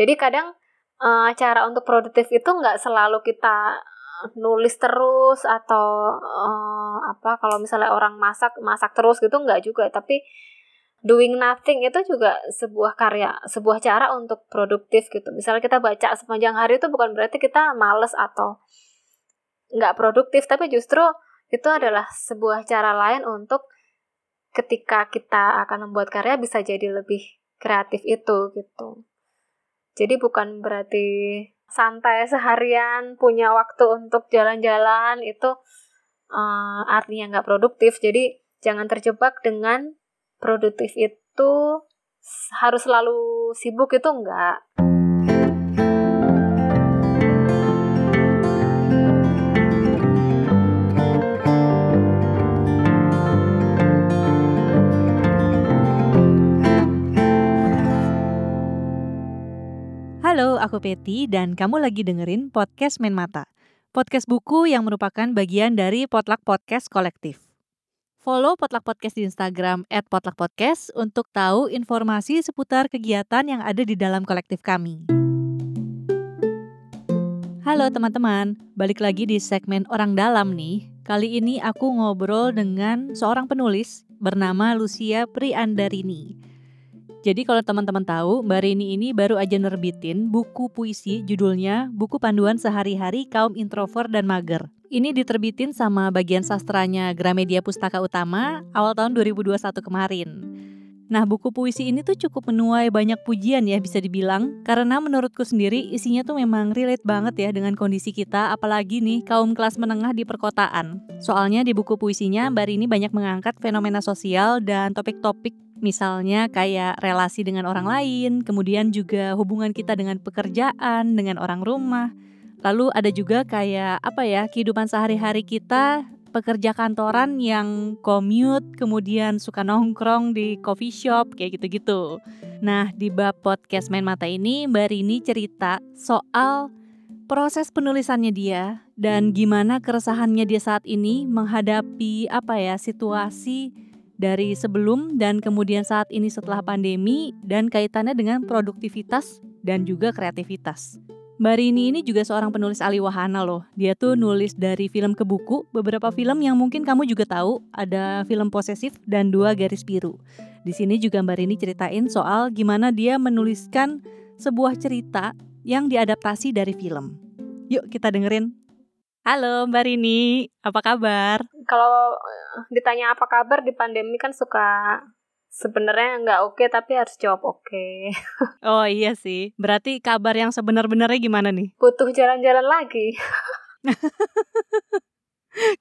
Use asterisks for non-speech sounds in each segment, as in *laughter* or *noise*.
Jadi kadang uh, cara untuk produktif itu nggak selalu kita nulis terus atau uh, apa kalau misalnya orang masak masak terus gitu nggak juga. Tapi doing nothing itu juga sebuah karya sebuah cara untuk produktif gitu. Misalnya kita baca sepanjang hari itu bukan berarti kita males atau nggak produktif tapi justru itu adalah sebuah cara lain untuk ketika kita akan membuat karya bisa jadi lebih kreatif itu gitu jadi bukan berarti santai seharian, punya waktu untuk jalan-jalan itu uh, artinya nggak produktif. Jadi jangan terjebak dengan produktif itu harus selalu sibuk itu enggak. Halo, aku Peti dan kamu lagi dengerin podcast Main Mata. Podcast buku yang merupakan bagian dari Potluck Podcast Kolektif. Follow Potluck Podcast di Instagram @potluckpodcast untuk tahu informasi seputar kegiatan yang ada di dalam kolektif kami. Halo teman-teman, balik lagi di segmen Orang Dalam nih. Kali ini aku ngobrol dengan seorang penulis bernama Lucia Priandarini. Jadi kalau teman-teman tahu, Mbak Rini ini baru aja nerbitin buku puisi judulnya Buku Panduan Sehari-hari Kaum Introvert dan Mager. Ini diterbitin sama bagian sastranya Gramedia Pustaka Utama awal tahun 2021 kemarin. Nah, buku puisi ini tuh cukup menuai banyak pujian ya bisa dibilang karena menurutku sendiri isinya tuh memang relate banget ya dengan kondisi kita apalagi nih kaum kelas menengah di perkotaan. Soalnya di buku puisinya Mbak Rini banyak mengangkat fenomena sosial dan topik-topik Misalnya kayak relasi dengan orang lain, kemudian juga hubungan kita dengan pekerjaan, dengan orang rumah. Lalu ada juga kayak apa ya, kehidupan sehari-hari kita pekerja kantoran yang commute, kemudian suka nongkrong di coffee shop, kayak gitu-gitu. Nah, di bab podcast Main Mata ini, Mbak Rini cerita soal proses penulisannya dia dan gimana keresahannya dia saat ini menghadapi apa ya situasi dari sebelum dan kemudian saat ini setelah pandemi dan kaitannya dengan produktivitas dan juga kreativitas. Mbak Rini ini juga seorang penulis ahli wahana loh. Dia tuh nulis dari film ke buku, beberapa film yang mungkin kamu juga tahu, ada film posesif dan dua garis biru. Di sini juga Mbak Rini ceritain soal gimana dia menuliskan sebuah cerita yang diadaptasi dari film. Yuk kita dengerin. Halo Mbak Rini, apa kabar? Kalau eh, ditanya apa kabar di pandemi kan suka sebenarnya nggak oke okay, tapi harus jawab oke. Okay. *laughs* oh iya sih, berarti kabar yang sebenar-benarnya gimana nih? Butuh jalan-jalan lagi. *laughs*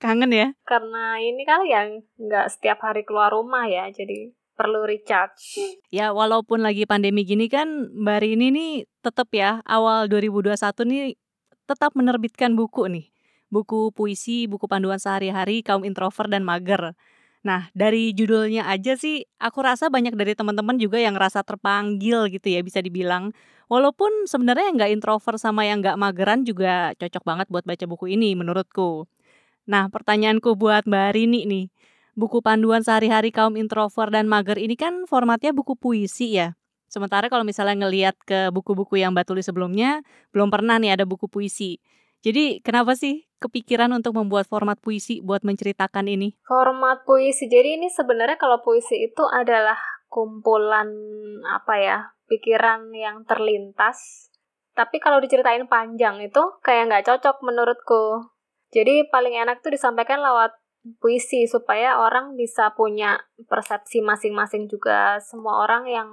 Kangen ya? Karena ini kan yang nggak setiap hari keluar rumah ya, jadi perlu recharge. Ya walaupun lagi pandemi gini kan Mbak Rini nih tetap ya awal 2021 nih tetap menerbitkan buku nih buku puisi, buku panduan sehari-hari kaum introvert dan mager. Nah, dari judulnya aja sih aku rasa banyak dari teman-teman juga yang rasa terpanggil gitu ya bisa dibilang. Walaupun sebenarnya yang nggak introvert sama yang nggak mageran juga cocok banget buat baca buku ini menurutku. Nah, pertanyaanku buat Mbak Rini nih. Buku panduan sehari-hari kaum introvert dan mager ini kan formatnya buku puisi ya. Sementara kalau misalnya ngeliat ke buku-buku yang Mbak tulis sebelumnya, belum pernah nih ada buku puisi. Jadi kenapa sih kepikiran untuk membuat format puisi buat menceritakan ini? Format puisi. Jadi ini sebenarnya kalau puisi itu adalah kumpulan apa ya? pikiran yang terlintas. Tapi kalau diceritain panjang itu kayak nggak cocok menurutku. Jadi paling enak tuh disampaikan lewat puisi supaya orang bisa punya persepsi masing-masing juga. Semua orang yang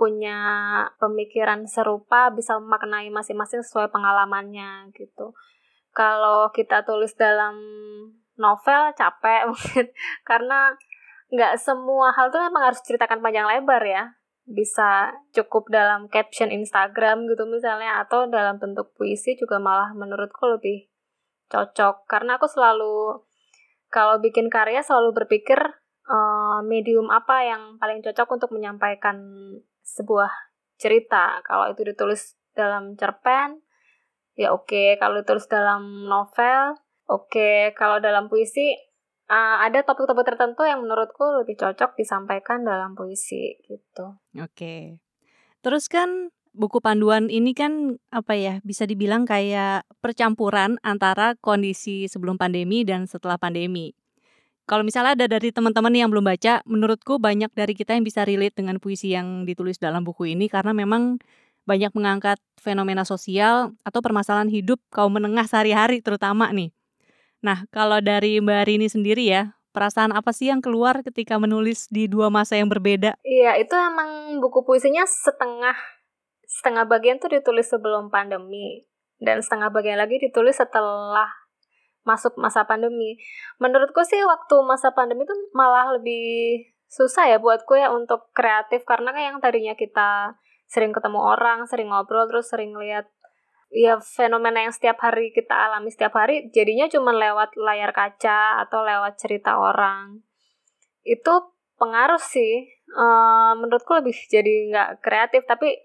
punya pemikiran serupa bisa memaknai masing-masing sesuai pengalamannya gitu. Kalau kita tulis dalam novel capek *laughs* mungkin karena nggak semua hal tuh memang harus ceritakan panjang lebar ya. Bisa cukup dalam caption Instagram gitu misalnya atau dalam bentuk puisi juga malah menurutku lebih cocok karena aku selalu kalau bikin karya selalu berpikir uh, medium apa yang paling cocok untuk menyampaikan sebuah cerita. Kalau itu ditulis dalam cerpen, ya oke. Okay. Kalau ditulis dalam novel, oke. Okay. Kalau dalam puisi, uh, ada topik-topik tertentu yang menurutku lebih cocok disampaikan dalam puisi gitu. Oke. Okay. Terus kan buku panduan ini kan apa ya bisa dibilang kayak percampuran antara kondisi sebelum pandemi dan setelah pandemi. Kalau misalnya ada dari teman-teman yang belum baca, menurutku banyak dari kita yang bisa relate dengan puisi yang ditulis dalam buku ini karena memang banyak mengangkat fenomena sosial atau permasalahan hidup kaum menengah sehari-hari terutama nih. Nah, kalau dari Mbak Rini sendiri ya, perasaan apa sih yang keluar ketika menulis di dua masa yang berbeda? Iya, itu emang buku puisinya setengah setengah bagian tuh ditulis sebelum pandemi dan setengah bagian lagi ditulis setelah masuk masa pandemi. Menurutku sih waktu masa pandemi itu malah lebih susah ya buatku ya untuk kreatif karena kan yang tadinya kita sering ketemu orang, sering ngobrol, terus sering lihat ya fenomena yang setiap hari kita alami setiap hari jadinya cuma lewat layar kaca atau lewat cerita orang. Itu pengaruh sih. Uh, menurutku lebih jadi nggak kreatif tapi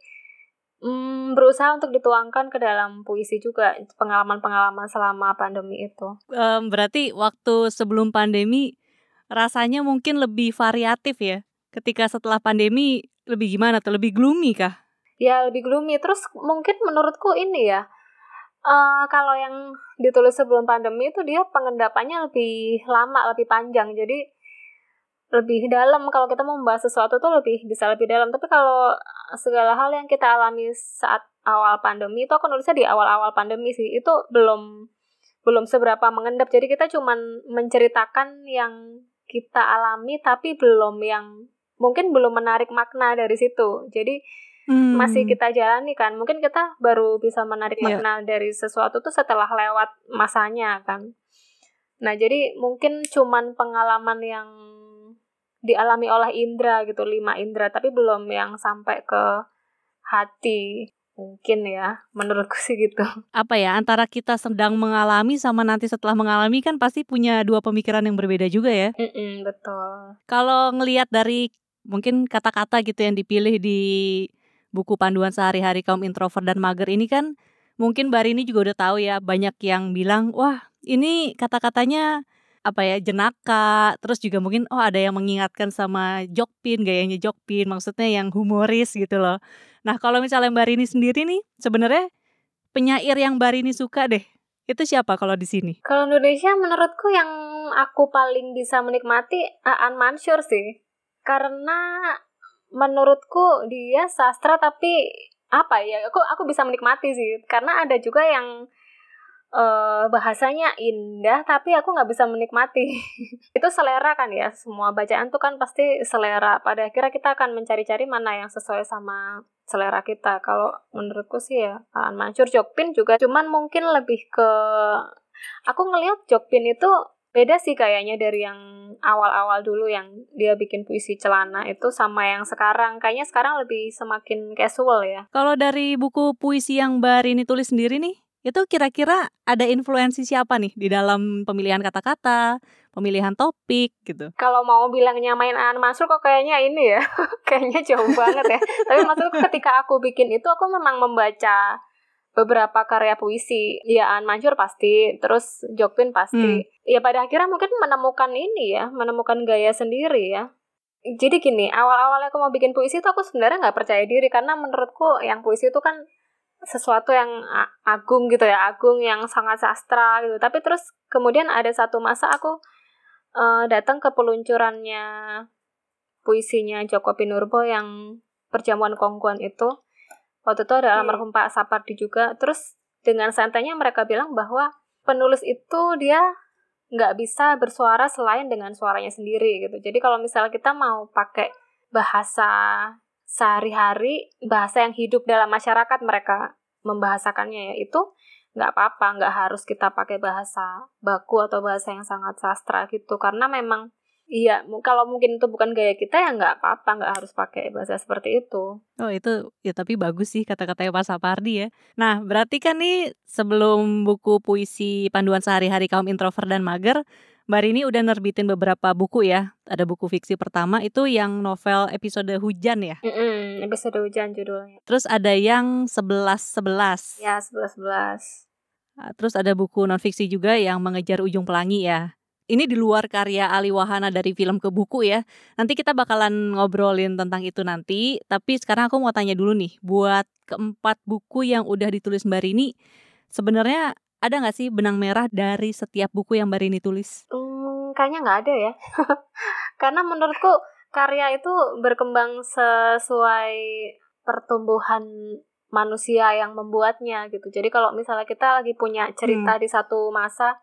um, berusaha untuk dituangkan ke dalam puisi juga pengalaman-pengalaman selama pandemi itu. Um, berarti waktu sebelum pandemi rasanya mungkin lebih variatif ya ketika setelah pandemi lebih gimana tuh lebih gloomy kah? Ya lebih gloomy. Terus mungkin menurutku ini ya uh, kalau yang ditulis sebelum pandemi itu dia pengendapannya lebih lama lebih panjang. Jadi lebih dalam. Kalau kita mau membahas sesuatu tuh lebih bisa lebih dalam. Tapi kalau segala hal yang kita alami saat awal pandemi itu aku nulisnya di awal-awal pandemi sih. Itu belum belum seberapa mengendap. Jadi kita cuman menceritakan yang kita alami tapi belum yang mungkin belum menarik makna dari situ. Jadi hmm. masih kita jalani kan. Mungkin kita baru bisa menarik yeah. makna dari sesuatu tuh setelah lewat masanya kan. Nah jadi mungkin cuman pengalaman yang dialami oleh indra gitu lima indra tapi belum yang sampai ke hati. Mungkin ya menurutku sih gitu. Apa ya antara kita sedang mengalami sama nanti setelah mengalami kan pasti punya dua pemikiran yang berbeda juga ya. Mm -mm, betul. Kalau ngelihat dari mungkin kata-kata gitu yang dipilih di buku panduan sehari-hari kaum introvert dan mager ini kan mungkin Mbak Rini juga udah tahu ya banyak yang bilang wah ini kata-katanya apa ya jenaka. Terus juga mungkin oh ada yang mengingatkan sama Jokpin gayanya Jokpin maksudnya yang humoris gitu loh. Nah kalau misalnya Mbak Rini sendiri nih sebenarnya penyair yang Mbak Rini suka deh itu siapa kalau di sini? Kalau Indonesia menurutku yang aku paling bisa menikmati Aan Mansur sih karena menurutku dia sastra tapi apa ya aku aku bisa menikmati sih. Karena ada juga yang uh, bahasanya indah tapi aku nggak bisa menikmati. *laughs* Itu selera kan ya semua bacaan tuh kan pasti selera. Pada akhirnya kita akan mencari-cari mana yang sesuai sama selera kita. Kalau menurutku sih ya Aan Mansur Jokpin juga. Cuman mungkin lebih ke aku ngelihat Jokpin itu beda sih kayaknya dari yang awal-awal dulu yang dia bikin puisi celana itu sama yang sekarang kayaknya sekarang lebih semakin casual ya kalau dari buku puisi yang Mbak Rini tulis sendiri nih itu kira-kira ada influensi siapa nih di dalam pemilihan kata-kata, pemilihan topik gitu? Kalau mau bilangnya main An masuk kok kayaknya ini ya, *laughs* kayaknya jauh banget ya. Tapi maksudku ketika aku bikin itu aku memang membaca beberapa karya puisi. Ya An Mansur pasti terus Jokpin pasti. Hmm. ya pada akhirnya mungkin menemukan ini ya menemukan gaya sendiri ya. Jadi gini awal-awalnya aku mau bikin puisi itu aku sebenarnya nggak percaya diri karena menurutku yang puisi itu kan sesuatu yang agung gitu ya agung yang sangat sastra gitu. Tapi terus kemudian ada satu masa aku uh, datang ke peluncurannya puisinya Joko Pinurbo yang perjamuan kongguan itu Waktu itu ada almarhum Pak Sapardi juga. Terus dengan santainya mereka bilang bahwa penulis itu dia nggak bisa bersuara selain dengan suaranya sendiri gitu. Jadi kalau misalnya kita mau pakai bahasa sehari-hari, bahasa yang hidup dalam masyarakat mereka membahasakannya ya itu nggak apa-apa, nggak harus kita pakai bahasa baku atau bahasa yang sangat sastra gitu. Karena memang Iya, kalau mungkin itu bukan gaya kita ya nggak apa-apa, nggak harus pakai bahasa seperti itu. Oh itu ya tapi bagus sih kata-katanya Pak Sapardi ya. Nah berarti kan nih sebelum buku puisi panduan sehari-hari kaum introvert dan mager, Mbak Rini udah nerbitin beberapa buku ya. Ada buku fiksi pertama itu yang novel episode hujan ya. Mm -mm, episode hujan judulnya. Terus ada yang sebelas sebelas. Ya sebelas sebelas. Terus ada buku non fiksi juga yang mengejar ujung pelangi ya ini di luar karya Ali Wahana dari film ke buku ya. Nanti kita bakalan ngobrolin tentang itu nanti. Tapi sekarang aku mau tanya dulu nih, buat keempat buku yang udah ditulis Mbak Rini, sebenarnya ada nggak sih benang merah dari setiap buku yang Mbak Rini tulis? Hmm, kayaknya nggak ada ya. *laughs* Karena menurutku karya itu berkembang sesuai pertumbuhan manusia yang membuatnya gitu. Jadi kalau misalnya kita lagi punya cerita hmm. di satu masa,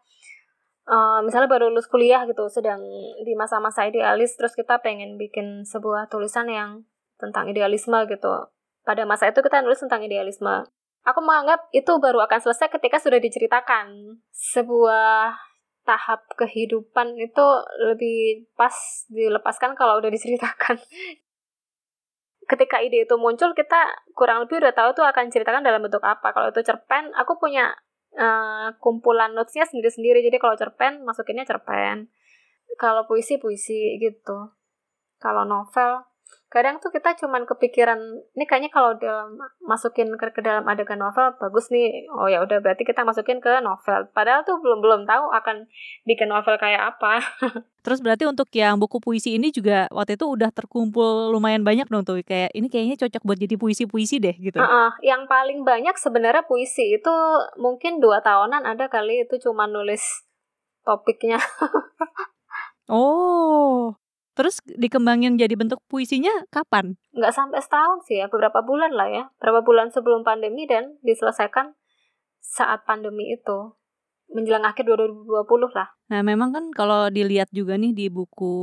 uh, misalnya baru lulus kuliah gitu, sedang di masa-masa idealis, terus kita pengen bikin sebuah tulisan yang tentang idealisme gitu. Pada masa itu kita nulis tentang idealisme. Aku menganggap itu baru akan selesai ketika sudah diceritakan. Sebuah tahap kehidupan itu lebih pas dilepaskan kalau udah diceritakan *laughs* ketika ide itu muncul kita kurang lebih udah tahu tuh akan ceritakan dalam bentuk apa kalau itu cerpen aku punya uh, kumpulan notesnya sendiri-sendiri. Jadi kalau cerpen masukinnya cerpen. Kalau puisi puisi gitu. Kalau novel kadang tuh kita cuman kepikiran ini kayaknya kalau dalam masukin ke, ke dalam adegan novel bagus nih. Oh ya udah berarti kita masukin ke novel. Padahal tuh belum belum tahu akan bikin novel kayak apa. *laughs* Terus berarti untuk yang buku puisi ini juga waktu itu udah terkumpul lumayan banyak dong tuh kayak ini kayaknya cocok buat jadi puisi puisi deh gitu. Uh -uh, yang paling banyak sebenarnya puisi itu mungkin dua tahunan ada kali itu cuma nulis topiknya. *laughs* Oh Terus dikembangin jadi bentuk puisinya kapan? Nggak sampai setahun sih ya, beberapa bulan lah ya. Beberapa bulan sebelum pandemi dan diselesaikan saat pandemi itu. Menjelang akhir 2020 lah. Nah memang kan kalau dilihat juga nih di buku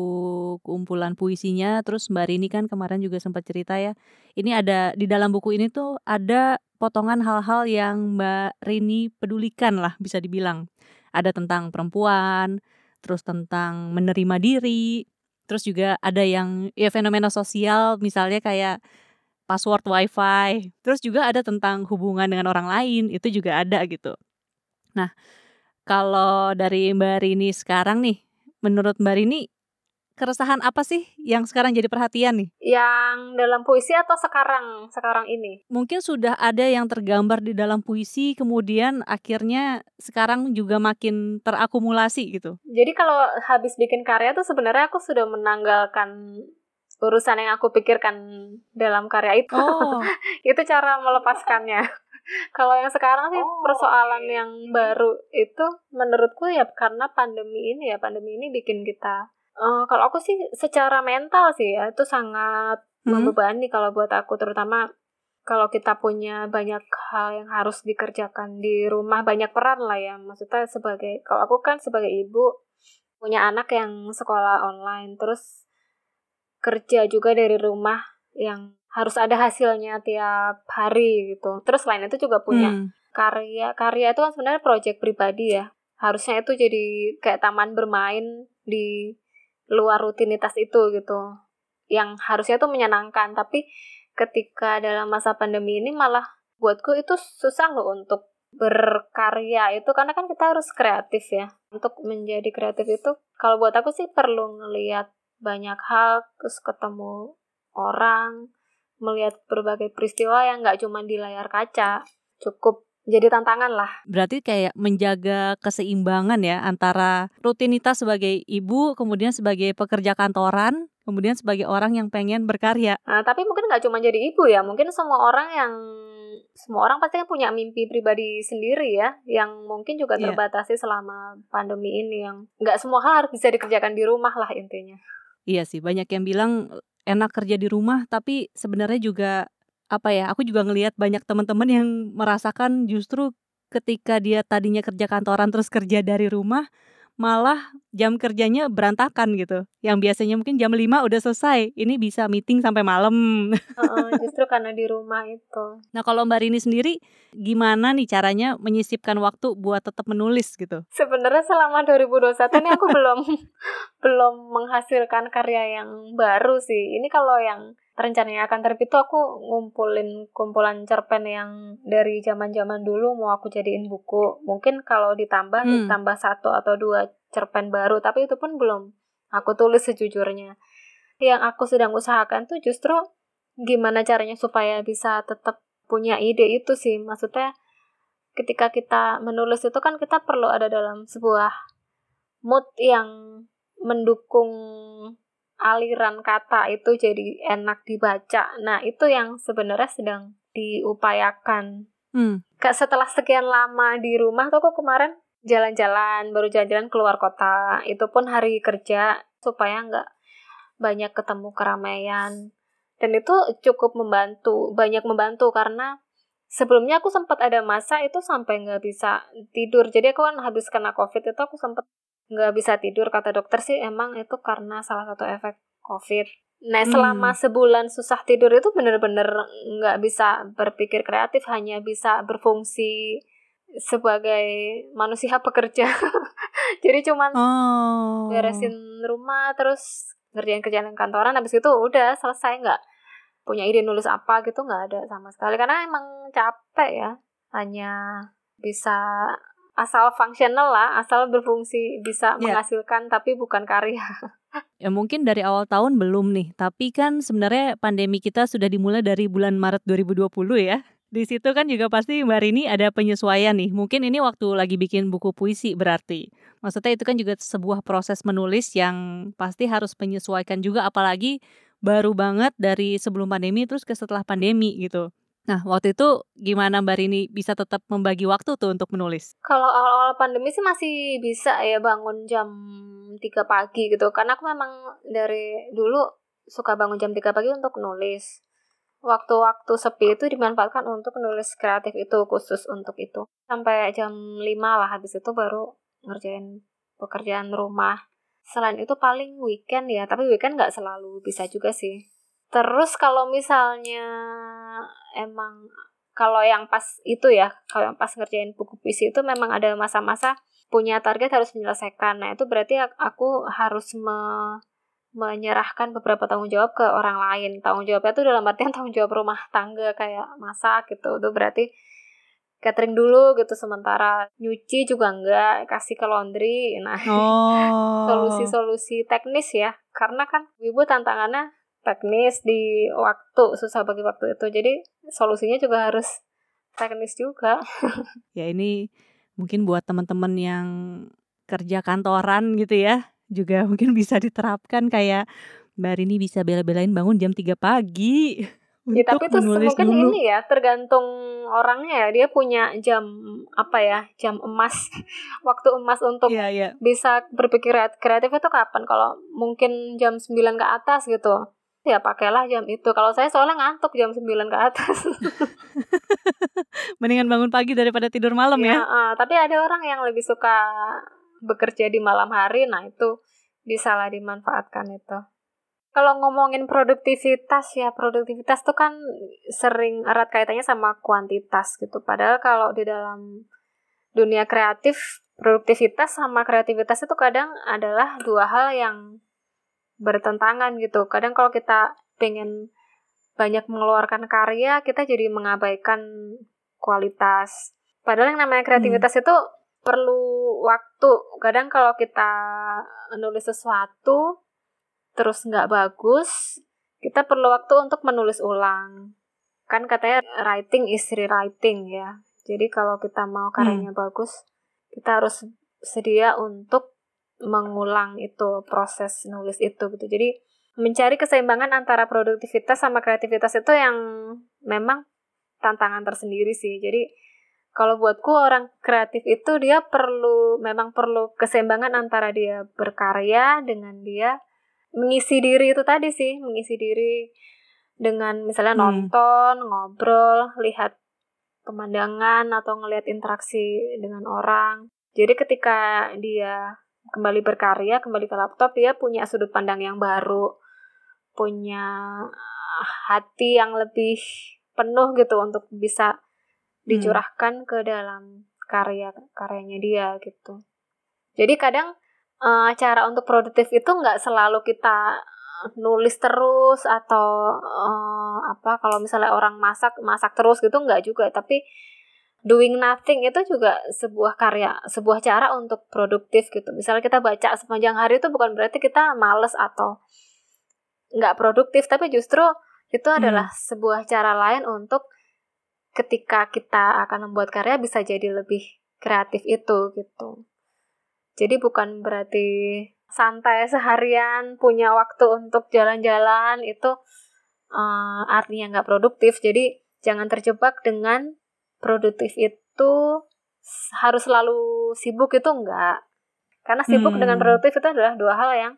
kumpulan puisinya, terus Mbak Rini kan kemarin juga sempat cerita ya. Ini ada, di dalam buku ini tuh ada potongan hal-hal yang Mbak Rini pedulikan lah bisa dibilang. Ada tentang perempuan, terus tentang menerima diri, Terus juga ada yang ya fenomena sosial misalnya kayak password wifi. Terus juga ada tentang hubungan dengan orang lain itu juga ada gitu. Nah kalau dari Mbak Rini sekarang nih, menurut Mbak Rini keresahan apa sih yang sekarang jadi perhatian nih? Yang dalam puisi atau sekarang sekarang ini? Mungkin sudah ada yang tergambar di dalam puisi kemudian akhirnya sekarang juga makin terakumulasi gitu. Jadi kalau habis bikin karya tuh sebenarnya aku sudah menanggalkan urusan yang aku pikirkan dalam karya itu. Oh. *laughs* itu cara melepaskannya. *laughs* kalau yang sekarang sih oh, persoalan okay. yang baru itu menurutku ya karena pandemi ini ya pandemi ini bikin kita Uh, kalau aku sih secara mental sih ya itu sangat hmm. membebani kalau buat aku terutama kalau kita punya banyak hal yang harus dikerjakan di rumah banyak peran lah ya maksudnya sebagai kalau aku kan sebagai ibu punya anak yang sekolah online terus kerja juga dari rumah yang harus ada hasilnya tiap hari gitu terus selain itu juga punya hmm. karya karya itu kan sebenarnya proyek pribadi ya harusnya itu jadi kayak taman bermain di luar rutinitas itu gitu. Yang harusnya tuh menyenangkan tapi ketika dalam masa pandemi ini malah buatku itu susah loh untuk berkarya itu karena kan kita harus kreatif ya. Untuk menjadi kreatif itu kalau buat aku sih perlu ngelihat banyak hal terus ketemu orang melihat berbagai peristiwa yang nggak cuma di layar kaca cukup jadi tantangan lah. Berarti kayak menjaga keseimbangan ya antara rutinitas sebagai ibu, kemudian sebagai pekerja kantoran, kemudian sebagai orang yang pengen berkarya. Nah, tapi mungkin nggak cuma jadi ibu ya, mungkin semua orang yang semua orang pasti kan punya mimpi pribadi sendiri ya, yang mungkin juga iya. terbatasi yeah. selama pandemi ini yang nggak semua hal harus bisa dikerjakan di rumah lah intinya. Iya sih, banyak yang bilang enak kerja di rumah, tapi sebenarnya juga apa ya, aku juga ngelihat banyak teman-teman yang merasakan justru ketika dia tadinya kerja kantoran terus kerja dari rumah, malah jam kerjanya berantakan gitu. Yang biasanya mungkin jam 5 udah selesai, ini bisa meeting sampai malam. Uh, *laughs* justru karena di rumah itu. Nah, kalau Mbak Rini sendiri gimana nih caranya menyisipkan waktu buat tetap menulis gitu? Sebenarnya selama 2021 ini aku belum *laughs* belum menghasilkan karya yang baru sih. Ini kalau yang rencananya akan terbit tuh aku ngumpulin kumpulan cerpen yang dari zaman-zaman dulu mau aku jadiin buku. Mungkin kalau ditambah hmm. ditambah satu atau dua cerpen baru, tapi itu pun belum aku tulis sejujurnya. Yang aku sedang usahakan tuh justru gimana caranya supaya bisa tetap punya ide itu sih. Maksudnya ketika kita menulis itu kan kita perlu ada dalam sebuah mood yang mendukung aliran kata itu jadi enak dibaca. Nah, itu yang sebenarnya sedang diupayakan. Hmm. Setelah sekian lama di rumah tuh aku kemarin jalan-jalan, baru jalan-jalan keluar kota. Itu pun hari kerja supaya nggak banyak ketemu keramaian. Dan itu cukup membantu, banyak membantu karena sebelumnya aku sempat ada masa itu sampai nggak bisa tidur. Jadi aku kan habis kena covid itu aku sempat nggak bisa tidur kata dokter sih emang itu karena salah satu efek covid nah hmm. selama sebulan susah tidur itu bener-bener nggak bisa berpikir kreatif hanya bisa berfungsi sebagai manusia *laughs* pekerja jadi cuman oh. beresin rumah terus ngerjain kerjaan kantoran habis itu udah selesai nggak punya ide nulis apa gitu nggak ada sama sekali karena emang capek ya hanya bisa asal fungsional lah, asal berfungsi bisa yeah. menghasilkan tapi bukan karya. *laughs* Ya mungkin dari awal tahun belum nih, tapi kan sebenarnya pandemi kita sudah dimulai dari bulan Maret 2020 ya. Di situ kan juga pasti Mbak Rini ada penyesuaian nih. Mungkin ini waktu lagi bikin buku puisi berarti. Maksudnya itu kan juga sebuah proses menulis yang pasti harus menyesuaikan juga apalagi baru banget dari sebelum pandemi terus ke setelah pandemi gitu. Nah, waktu itu gimana Mbak Rini bisa tetap membagi waktu tuh untuk menulis? Kalau awal-awal pandemi sih masih bisa ya bangun jam 3 pagi gitu. Karena aku memang dari dulu suka bangun jam 3 pagi untuk nulis. Waktu-waktu sepi itu dimanfaatkan untuk nulis kreatif itu khusus untuk itu. Sampai jam 5 lah habis itu baru ngerjain pekerjaan rumah. Selain itu paling weekend ya, tapi weekend nggak selalu bisa juga sih. Terus kalau misalnya emang kalau yang pas itu ya, kalau yang pas ngerjain buku puisi itu memang ada masa-masa punya target harus menyelesaikan. Nah, itu berarti aku harus me menyerahkan beberapa tanggung jawab ke orang lain. Tanggung jawabnya itu dalam artian tanggung jawab rumah tangga kayak masak gitu. Itu berarti catering dulu gitu sementara nyuci juga enggak kasih ke laundry nah oh. *laughs* solusi-solusi teknis ya karena kan ibu tantangannya teknis di waktu susah bagi waktu itu. Jadi solusinya juga harus teknis juga. *laughs* Ya ini mungkin buat teman-teman yang kerja kantoran gitu ya juga *laughs* mungkin bisa diterapkan kayak Mbak Rini bisa bela-belain bangun jam 3 pagi. Ya, tapi itu mungkin dulu. ini ya tergantung orangnya ya. Dia punya jam apa ya jam emas *laughs* waktu emas untuk yeah, yeah. bisa berpikir kreatif itu kapan? Kalau mungkin jam 9 ke atas gitu ya pakailah jam itu. Kalau saya soalnya ngantuk jam 9 ke atas. *laughs* Mendingan bangun pagi daripada tidur malam ya. ya? Uh, tapi ada orang yang lebih suka bekerja di malam hari, nah itu bisa lah dimanfaatkan itu. Kalau ngomongin produktivitas ya, produktivitas tuh kan sering erat kaitannya sama kuantitas gitu. Padahal kalau di dalam dunia kreatif, produktivitas sama kreativitas itu kadang adalah dua hal yang bertentangan gitu. Kadang kalau kita pengen banyak mengeluarkan karya, kita jadi mengabaikan kualitas. Padahal yang namanya kreativitas hmm. itu perlu waktu. Kadang kalau kita menulis sesuatu terus nggak bagus, kita perlu waktu untuk menulis ulang. Kan katanya writing is rewriting ya. Jadi kalau kita mau karyanya hmm. bagus, kita harus sedia untuk mengulang itu proses nulis itu gitu. Jadi mencari keseimbangan antara produktivitas sama kreativitas itu yang memang tantangan tersendiri sih. Jadi kalau buatku orang kreatif itu dia perlu memang perlu keseimbangan antara dia berkarya dengan dia mengisi diri itu tadi sih, mengisi diri dengan misalnya hmm. nonton, ngobrol, lihat pemandangan atau ngelihat interaksi dengan orang. Jadi ketika dia kembali berkarya, kembali ke laptop, dia punya sudut pandang yang baru, punya hati yang lebih penuh gitu untuk bisa dicurahkan hmm. ke dalam karya karyanya dia gitu. Jadi kadang uh, cara untuk produktif itu nggak selalu kita nulis terus atau uh, apa kalau misalnya orang masak masak terus gitu nggak juga tapi doing nothing itu juga sebuah karya, sebuah cara untuk produktif gitu. Misalnya kita baca sepanjang hari itu bukan berarti kita males atau nggak produktif, tapi justru itu hmm. adalah hmm. sebuah cara lain untuk ketika kita akan membuat karya bisa jadi lebih kreatif itu gitu. Jadi bukan berarti santai seharian, punya waktu untuk jalan-jalan itu uh, artinya nggak produktif. Jadi jangan terjebak dengan produktif itu harus selalu sibuk itu enggak. Karena sibuk hmm. dengan produktif itu adalah dua hal yang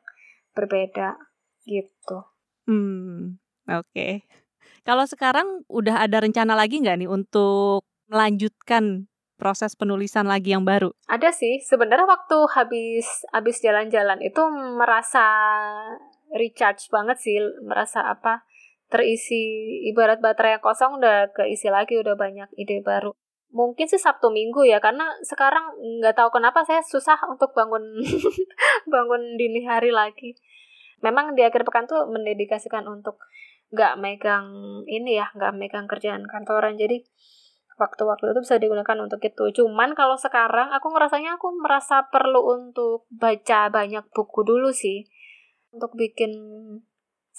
berbeda gitu. Hmm, oke. Okay. Kalau sekarang udah ada rencana lagi nggak nih untuk melanjutkan proses penulisan lagi yang baru? Ada sih. Sebenarnya waktu habis habis jalan-jalan itu merasa recharge banget sih, merasa apa? Terisi ibarat baterai yang kosong udah keisi lagi udah banyak ide baru. Mungkin sih Sabtu Minggu ya karena sekarang nggak tahu kenapa saya susah untuk bangun *laughs* bangun dini hari lagi. Memang di akhir pekan tuh mendedikasikan untuk nggak megang ini ya nggak megang kerjaan kantoran. Jadi waktu-waktu itu bisa digunakan untuk itu. Cuman kalau sekarang aku ngerasanya aku merasa perlu untuk baca banyak buku dulu sih. Untuk bikin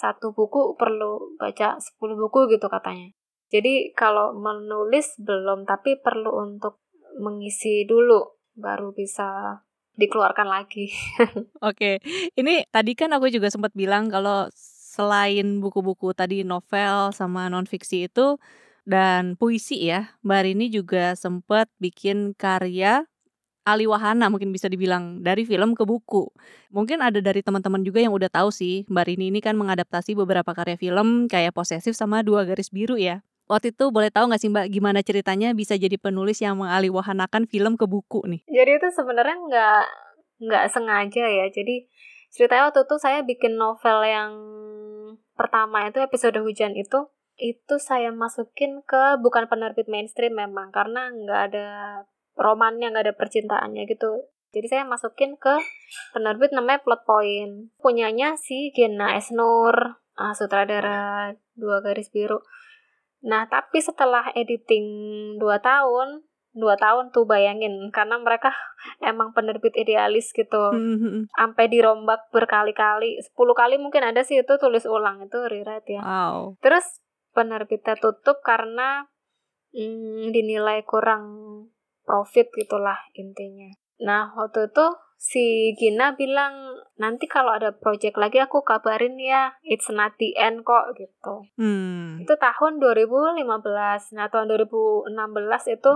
satu buku perlu baca 10 buku gitu katanya jadi kalau menulis belum tapi perlu untuk mengisi dulu baru bisa dikeluarkan lagi. *laughs* Oke, ini tadi kan aku juga sempat bilang kalau selain buku-buku tadi novel sama non-fiksi itu dan puisi ya, Mbak Rini juga sempat bikin karya aliwahana mungkin bisa dibilang dari film ke buku. Mungkin ada dari teman-teman juga yang udah tahu sih, Mbak Rini ini kan mengadaptasi beberapa karya film kayak Posesif sama Dua Garis Biru ya. Waktu itu boleh tahu nggak sih Mbak gimana ceritanya bisa jadi penulis yang mengaliwahanakan film ke buku nih? Jadi itu sebenarnya nggak nggak sengaja ya. Jadi ceritanya waktu itu saya bikin novel yang pertama itu episode hujan itu itu saya masukin ke bukan penerbit mainstream memang karena nggak ada romannya nggak ada percintaannya gitu. Jadi saya masukin ke penerbit namanya Plot Point. Punyanya si Gena Esnur uh, sutradara dua garis biru. Nah tapi setelah editing dua tahun dua tahun tuh bayangin karena mereka *laughs* emang penerbit idealis gitu. Mm-hmm. sampai dirombak berkali-kali. Sepuluh kali mungkin ada sih itu tulis ulang itu rewrite ya. Wow. terus penerbitnya tutup karena mm, dinilai kurang profit gitulah intinya nah waktu itu si Gina bilang nanti kalau ada project lagi aku kabarin ya it's not the end kok gitu hmm. itu tahun 2015 nah tahun 2016 itu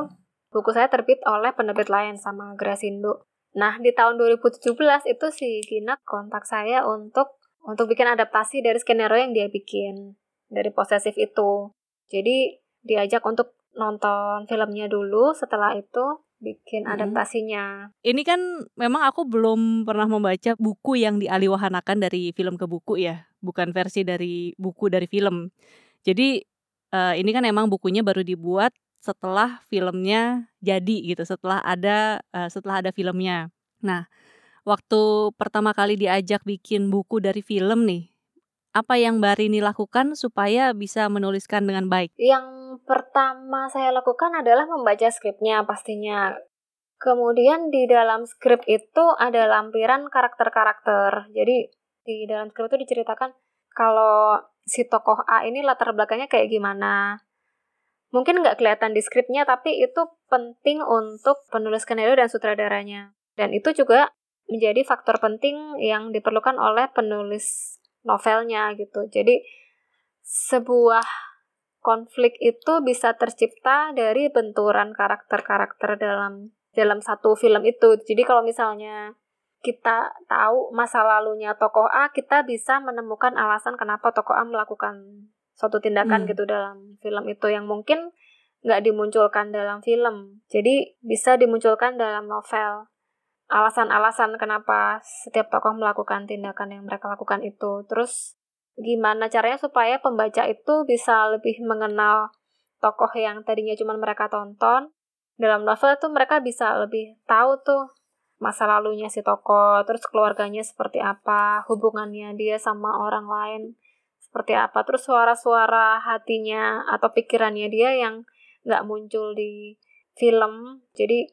buku saya terbit oleh penerbit lain sama Grasindo. Nah, di tahun 2017 itu si Gina kontak saya untuk untuk bikin adaptasi dari skenario yang dia bikin dari posesif itu. Jadi diajak untuk nonton filmnya dulu, setelah itu bikin hmm. adaptasinya. Ini kan memang aku belum pernah membaca buku yang dialiwahanakan dari film ke buku ya, bukan versi dari buku dari film. Jadi uh, ini kan emang bukunya baru dibuat setelah filmnya jadi gitu, setelah ada uh, setelah ada filmnya. Nah, waktu pertama kali diajak bikin buku dari film nih, apa yang Mbak Rini lakukan supaya bisa menuliskan dengan baik? Yang pertama saya lakukan adalah membaca skripnya pastinya. Kemudian di dalam skrip itu ada lampiran karakter-karakter. Jadi di dalam skrip itu diceritakan kalau si tokoh A ini latar belakangnya kayak gimana mungkin nggak kelihatan di skripnya tapi itu penting untuk penulis skenario dan sutradaranya dan itu juga menjadi faktor penting yang diperlukan oleh penulis novelnya gitu jadi sebuah konflik itu bisa tercipta dari benturan karakter-karakter dalam dalam satu film itu jadi kalau misalnya kita tahu masa lalunya tokoh A, kita bisa menemukan alasan kenapa tokoh A melakukan suatu tindakan hmm. gitu dalam film itu yang mungkin nggak dimunculkan dalam film. Jadi bisa dimunculkan dalam novel. Alasan-alasan kenapa setiap tokoh melakukan tindakan yang mereka lakukan itu. Terus gimana caranya supaya pembaca itu bisa lebih mengenal tokoh yang tadinya cuma mereka tonton. Dalam novel tuh mereka bisa lebih tahu tuh masa lalunya si tokoh, terus keluarganya seperti apa, hubungannya dia sama orang lain seperti apa terus suara-suara hatinya atau pikirannya dia yang nggak muncul di film jadi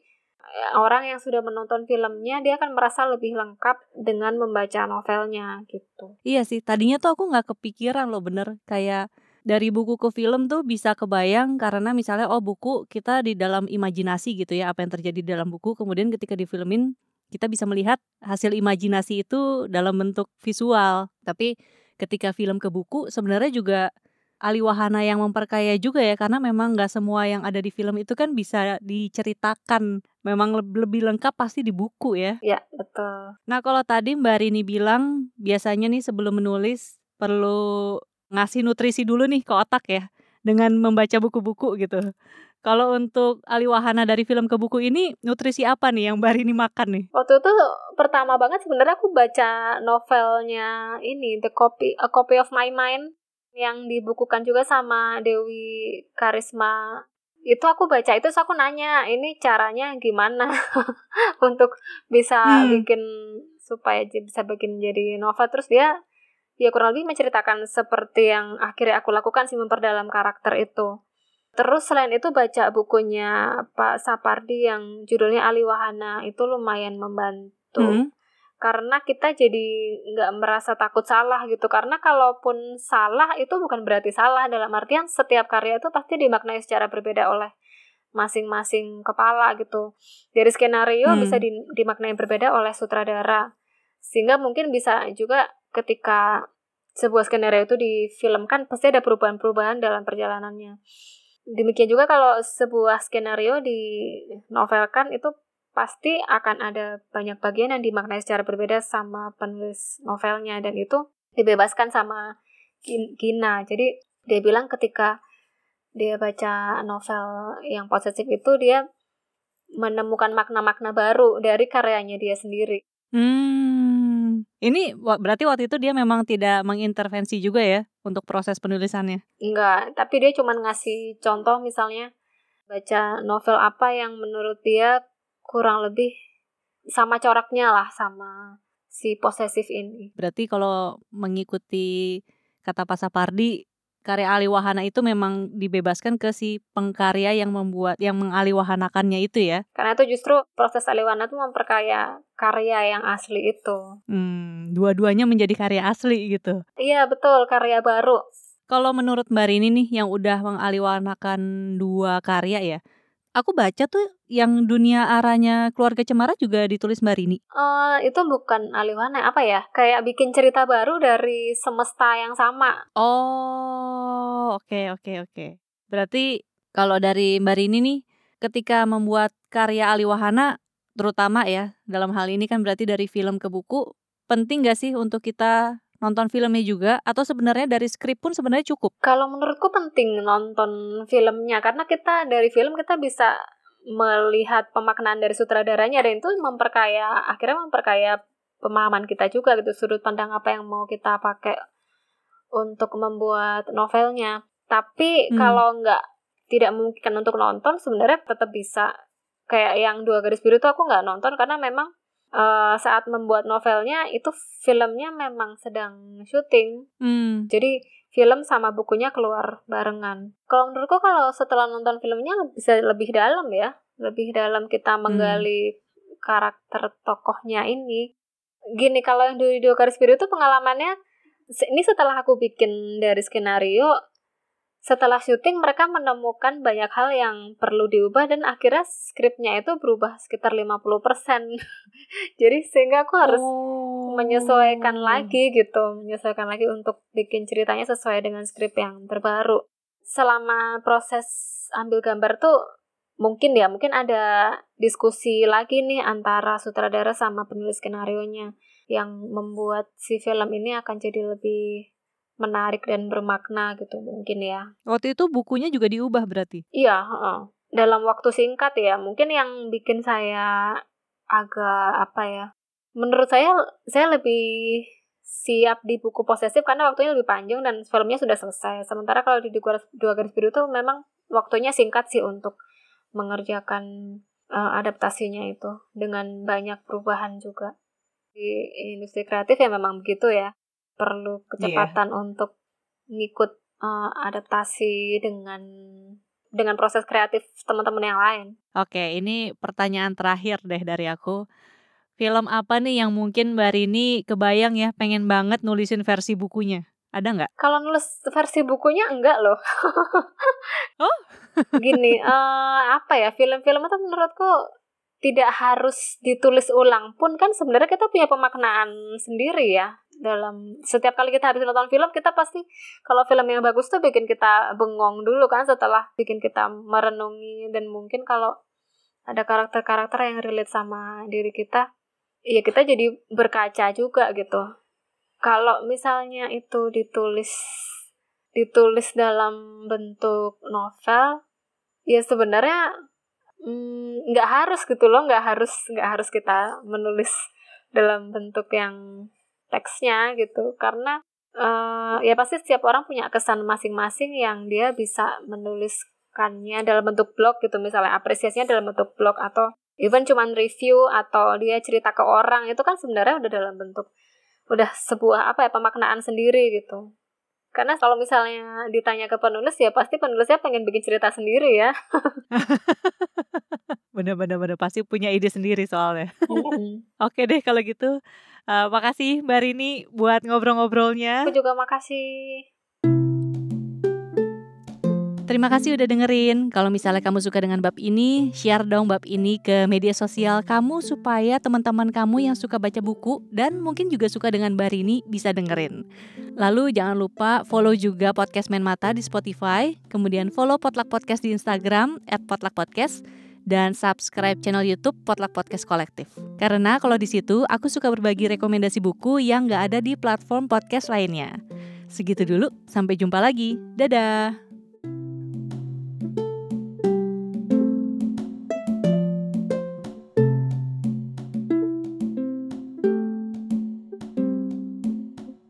orang yang sudah menonton filmnya dia akan merasa lebih lengkap dengan membaca novelnya gitu iya sih tadinya tuh aku nggak kepikiran loh bener kayak dari buku ke film tuh bisa kebayang karena misalnya oh buku kita di dalam imajinasi gitu ya apa yang terjadi di dalam buku kemudian ketika difilmin kita bisa melihat hasil imajinasi itu dalam bentuk visual. Tapi ketika film ke buku sebenarnya juga Ali Wahana yang memperkaya juga ya karena memang nggak semua yang ada di film itu kan bisa diceritakan memang lebih, lengkap pasti di buku ya. Ya betul. Nah kalau tadi Mbak Rini bilang biasanya nih sebelum menulis perlu ngasih nutrisi dulu nih ke otak ya dengan membaca buku-buku gitu. Kalau untuk Ali Wahana dari film ke buku ini nutrisi apa nih yang Mbak Rini makan nih? Waktu itu pertama banget sebenarnya aku baca novelnya ini The Copy A Copy of My Mind yang dibukukan juga sama Dewi Karisma itu aku baca itu aku nanya ini caranya gimana *laughs* untuk bisa hmm. bikin supaya bisa bikin jadi novel? Terus dia dia kurang lebih menceritakan seperti yang akhirnya aku lakukan sih memperdalam karakter itu. Terus selain itu baca bukunya Pak Sapardi yang judulnya Ali Wahana itu lumayan membantu hmm karena kita jadi nggak merasa takut salah gitu. Karena kalaupun salah itu bukan berarti salah. Dalam artian setiap karya itu pasti dimaknai secara berbeda oleh masing-masing kepala gitu. Dari skenario hmm. bisa di, dimaknai berbeda oleh sutradara. Sehingga mungkin bisa juga ketika sebuah skenario itu difilmkan pasti ada perubahan-perubahan dalam perjalanannya. Demikian juga kalau sebuah skenario dinovelkan itu pasti akan ada banyak bagian yang dimaknai secara berbeda sama penulis novelnya dan itu dibebaskan sama Gina. Jadi dia bilang ketika dia baca novel yang positif itu dia menemukan makna-makna baru dari karyanya dia sendiri. Hmm, ini berarti waktu itu dia memang tidak mengintervensi juga ya untuk proses penulisannya? Enggak, tapi dia cuma ngasih contoh misalnya baca novel apa yang menurut dia kurang lebih sama coraknya lah sama si posesif ini. Berarti kalau mengikuti kata Pak Sapardi, karya Ali Wahana itu memang dibebaskan ke si pengkarya yang membuat yang mengaliwahanakannya itu ya. Karena itu justru proses aliwahana itu memperkaya karya yang asli itu. Hmm, dua-duanya menjadi karya asli gitu. Iya, betul, karya baru. Kalau menurut Mbak Rini nih yang udah mengaliwahanakan dua karya ya, Aku baca tuh yang dunia arahnya keluarga Cemara juga ditulis Mbak Rini. Uh, itu bukan Aliwana apa ya? Kayak bikin cerita baru dari semesta yang sama. Oh, oke okay, oke okay, oke. Okay. Berarti kalau dari Mbak Rini nih, ketika membuat karya Aliwahana, terutama ya dalam hal ini kan berarti dari film ke buku, penting gak sih untuk kita nonton filmnya juga atau sebenarnya dari skrip pun sebenarnya cukup? Kalau menurutku penting nonton filmnya karena kita dari film kita bisa melihat pemaknaan dari sutradaranya dan itu memperkaya akhirnya memperkaya pemahaman kita juga gitu sudut pandang apa yang mau kita pakai untuk membuat novelnya. Tapi hmm. kalau nggak tidak mungkin untuk nonton sebenarnya tetap bisa kayak yang dua garis biru itu aku nggak nonton karena memang uh, saat membuat novelnya itu filmnya memang sedang syuting. Hmm. Jadi film sama bukunya keluar barengan. Kalau menurutku kalau setelah nonton filmnya bisa lebih dalam ya, lebih dalam kita hmm. menggali hmm. karakter tokohnya ini. Gini kalau yang di Dua Garis Biru itu pengalamannya ini setelah aku bikin dari skenario setelah syuting mereka menemukan banyak hal yang perlu diubah dan akhirnya skripnya itu berubah sekitar 50%. *laughs* Jadi sehingga aku harus oh. menyesuaikan lagi gitu, menyesuaikan lagi untuk bikin ceritanya sesuai dengan skrip yang terbaru. Selama proses ambil gambar tuh mungkin ya, mungkin ada diskusi lagi nih antara sutradara sama penulis skenario-nya yang membuat si film ini akan jadi lebih menarik dan bermakna gitu mungkin ya. Waktu itu bukunya juga diubah berarti? Iya, uh, dalam waktu singkat ya. Mungkin yang bikin saya agak apa ya? Menurut saya saya lebih siap di buku posesif karena waktunya lebih panjang dan filmnya sudah selesai. Sementara kalau di dua garis biru itu memang waktunya singkat sih untuk mengerjakan uh, adaptasinya itu dengan banyak perubahan juga. Di industri kreatif ya memang begitu ya perlu kecepatan yeah. untuk ngikut uh, adaptasi dengan dengan proses kreatif teman-teman yang lain. Oke, ini pertanyaan terakhir deh dari aku. Film apa nih yang mungkin Mbak Rini kebayang ya pengen banget nulisin versi bukunya? Ada nggak? Kalau nulis versi bukunya enggak loh. *laughs* oh? Gini, uh, apa ya film-film itu menurutku tidak harus ditulis ulang pun kan sebenarnya kita punya pemaknaan sendiri ya dalam setiap kali kita habis nonton film kita pasti kalau film yang bagus tuh bikin kita bengong dulu kan setelah bikin kita merenungi. Dan mungkin kalau ada karakter-karakter yang relate sama diri kita ya kita jadi berkaca juga gitu. Kalau misalnya itu ditulis ditulis dalam bentuk novel ya sebenarnya mm, nggak mm, harus gitu loh nggak harus nggak harus kita menulis dalam bentuk yang teksnya gitu. Karena uh, ya pasti setiap orang punya kesan masing-masing yang dia bisa menuliskannya dalam bentuk blog gitu. Misalnya apresiasinya dalam bentuk blog atau even cuman review atau dia cerita ke orang itu kan sebenarnya udah dalam bentuk udah sebuah apa ya pemaknaan sendiri gitu karena kalau misalnya ditanya ke penulis ya pasti penulisnya pengen bikin cerita sendiri ya. *laughs* Bener-bener pasti punya ide sendiri soalnya. *laughs* Oke deh kalau gitu. Uh, makasih Mbak Rini buat ngobrol-ngobrolnya. Aku juga makasih. Terima kasih udah dengerin. Kalau misalnya kamu suka dengan bab ini, share dong bab ini ke media sosial kamu supaya teman-teman kamu yang suka baca buku dan mungkin juga suka dengan Mbak Rini bisa dengerin. Lalu jangan lupa follow juga podcast Main Mata di Spotify, kemudian follow Potluck Podcast di Instagram @potluckpodcast dan subscribe channel YouTube Potluck Podcast Kolektif. Karena kalau di situ aku suka berbagi rekomendasi buku yang gak ada di platform podcast lainnya. Segitu dulu, sampai jumpa lagi. Dadah.